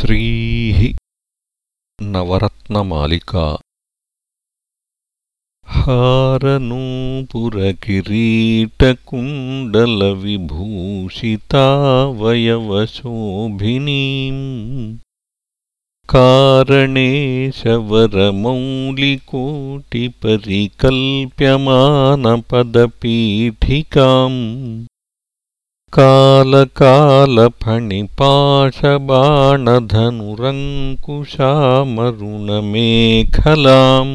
श्रीः नवरत्नमालिका। हारनूपुरकिरीटकुण्डलविभूषितावयवशोभिनीम्। कारणेशवरमौलिकोटिपरिकल्प्यमानपदपीठिकाम् कालकालफणिपाशबाणधनुरङ्कुशामरुणमेखलाम्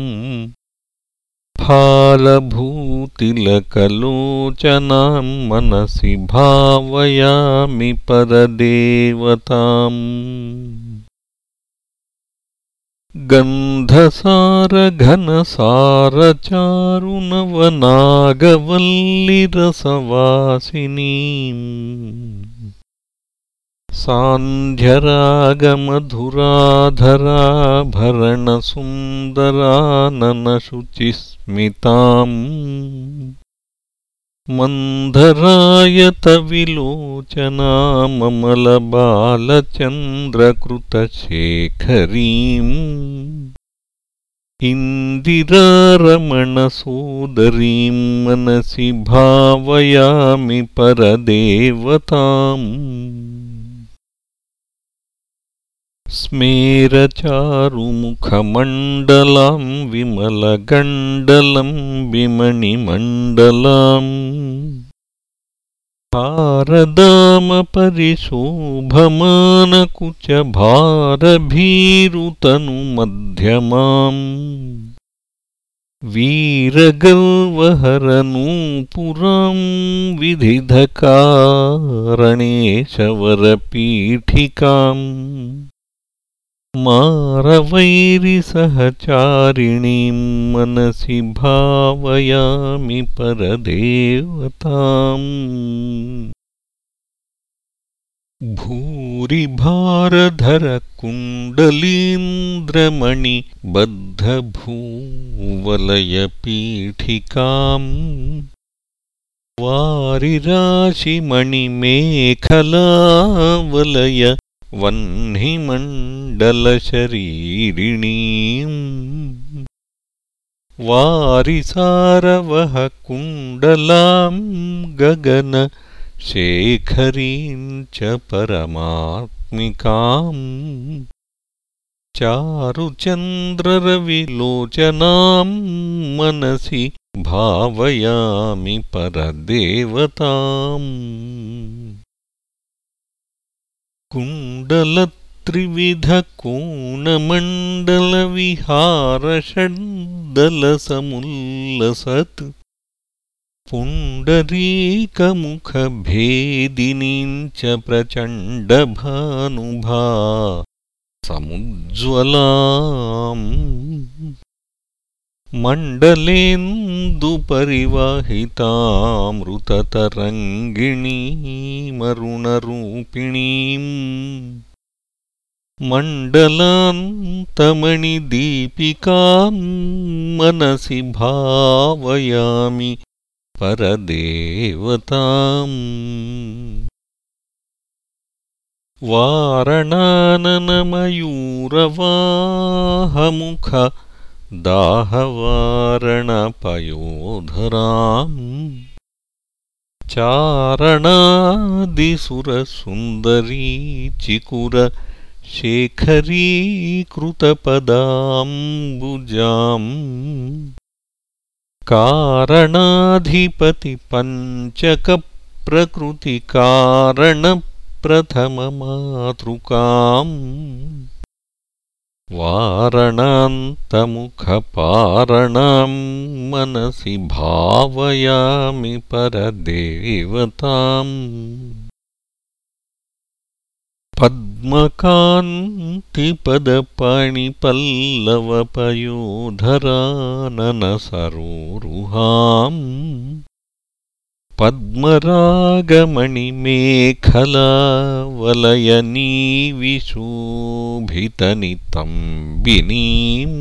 फालभूतिलकलोचनां मनसि भावयामि परदेवताम् गन्धसारघनसारचारुनवनागवल्लिरसवासिनीम् सान्ध्यरागमधुराधराभरणसुन्दराननशुचिस्मिताम् मन्धरायतविलोचनाममलबालचन्द्रकृतशेखरीम्। इन्दिरारमणसोदरीं मनसि भावयामि परदेवताम् स्मेरचारुमुखमण्डलां विमलगण्डलं विमणिमण्डलाम्। भारदामपरिशोभमानकुचभारभीरुतनुमध्यमाम् वीरगर्वहरनूपुरां विधिधकारणेशवरपीठिकाम् मारवैरिसहचारिणीं मनसि भावयामि परदेवताम्। भूरिभारधरकुण्डलीन्द्रमणिबद्धभूवलयपीठिकाम् वारिराशिमणिमेखलावलय वह्निमण्डलशरीरिणीम् वारिसारवहकुण्डलां गगनशेखरीं च परमात्मिकाम् चारुचन्द्ररविलोचनां मनसि भावयामि परदेवताम् कुण्डलत्रिविधकोणमण्डलविहारषड्दलसमुल्लसत् पुण्डरीकमुखभेदिनीं च प्रचण्डभानुभा समुज्ज्वलाम् मण्डलेन्दुपरिवाहितामृततरङ्गिणीमरुणरूपिणीम् मण्डलान्तमणिदीपिकां मनसि भावयामि परदेवताम् वारणाननमयूरवाहमुख दाहवारणपयोधराम् चारणादिसुरसुन्दरी चिकुरशेखरीकृतपदाम्बुजाम् कारणाधिपतिपञ्चकप्रकृतिकारणप्रथममातृकाम् वारणान्तमुखपारणां मनसि भावयामि परदेवताम् पद्मकान्तिपदपाणिपल्लवपयोधराननसरोरुहाम् पद्मरागमणिमेखलावलयनीविशोभितनितम्बिनीम्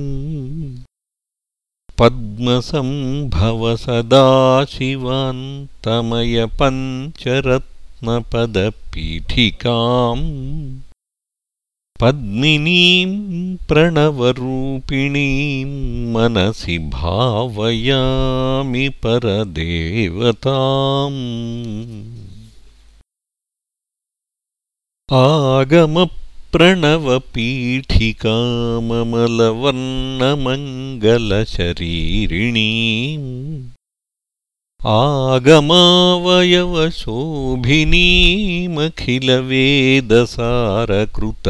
पद्मसम्भवसदाशिवान्तमयपञ्चरत्नपदपीठिकाम् पद्मिनीं प्रणवरूपिणीं मनसि भावयामि परदेवताम् आगमप्रणवपीठिकाममलवर्णमङ्गलशरीरिणीम् आगमावयवशोभिनीमखिलवेदसारकृत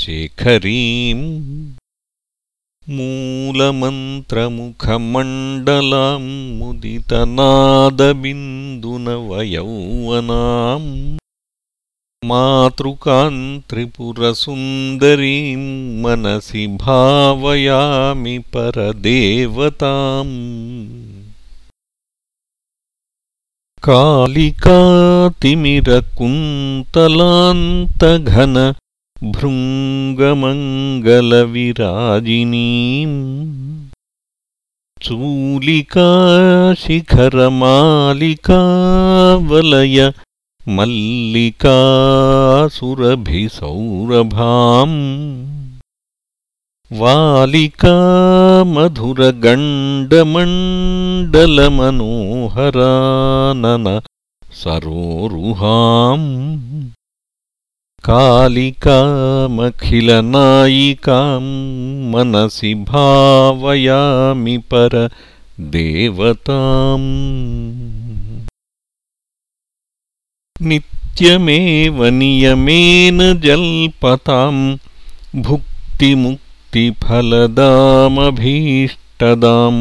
शेखरीम् मूलमन्त्रमुखमण्डलां मुदितनादबिन्दुनवयौवनाम् मातृकान् त्रिपुरसुन्दरीं मनसि भावयामि परदेवताम् कालिकातिमिरकुन्तलान्तघन भृङ्गमङ्गलविराजिनीम् चूलिकाशिखरमालिकावलय मल्लिकासुरभिसौरभाम् वालिकामधुरगण्डमण्डलमनोहरानन सरोरुहाम्। कालिकामखिलनायिकां मनसि भावयामि परदेवताम् नित्यमेव नियमेन जल्पतां भुक्तिमुक्तिफलदामभीष्टदाम्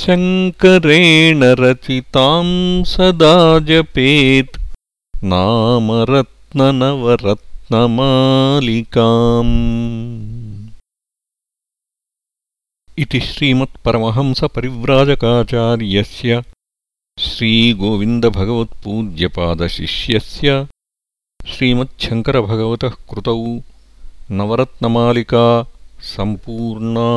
शङ्करेण रचितां सदा जपेत् नामरत् नवरत्नमालिकाम् इति श्रीमत्परमहंसपरिव्राजकाचार्यस्य श्रीगोविन्दभगवत्पूज्यपादशिष्यस्य श्रीमच्छङ्करभगवतः कृतौ नवरत्नमालिका सम्पूर्णा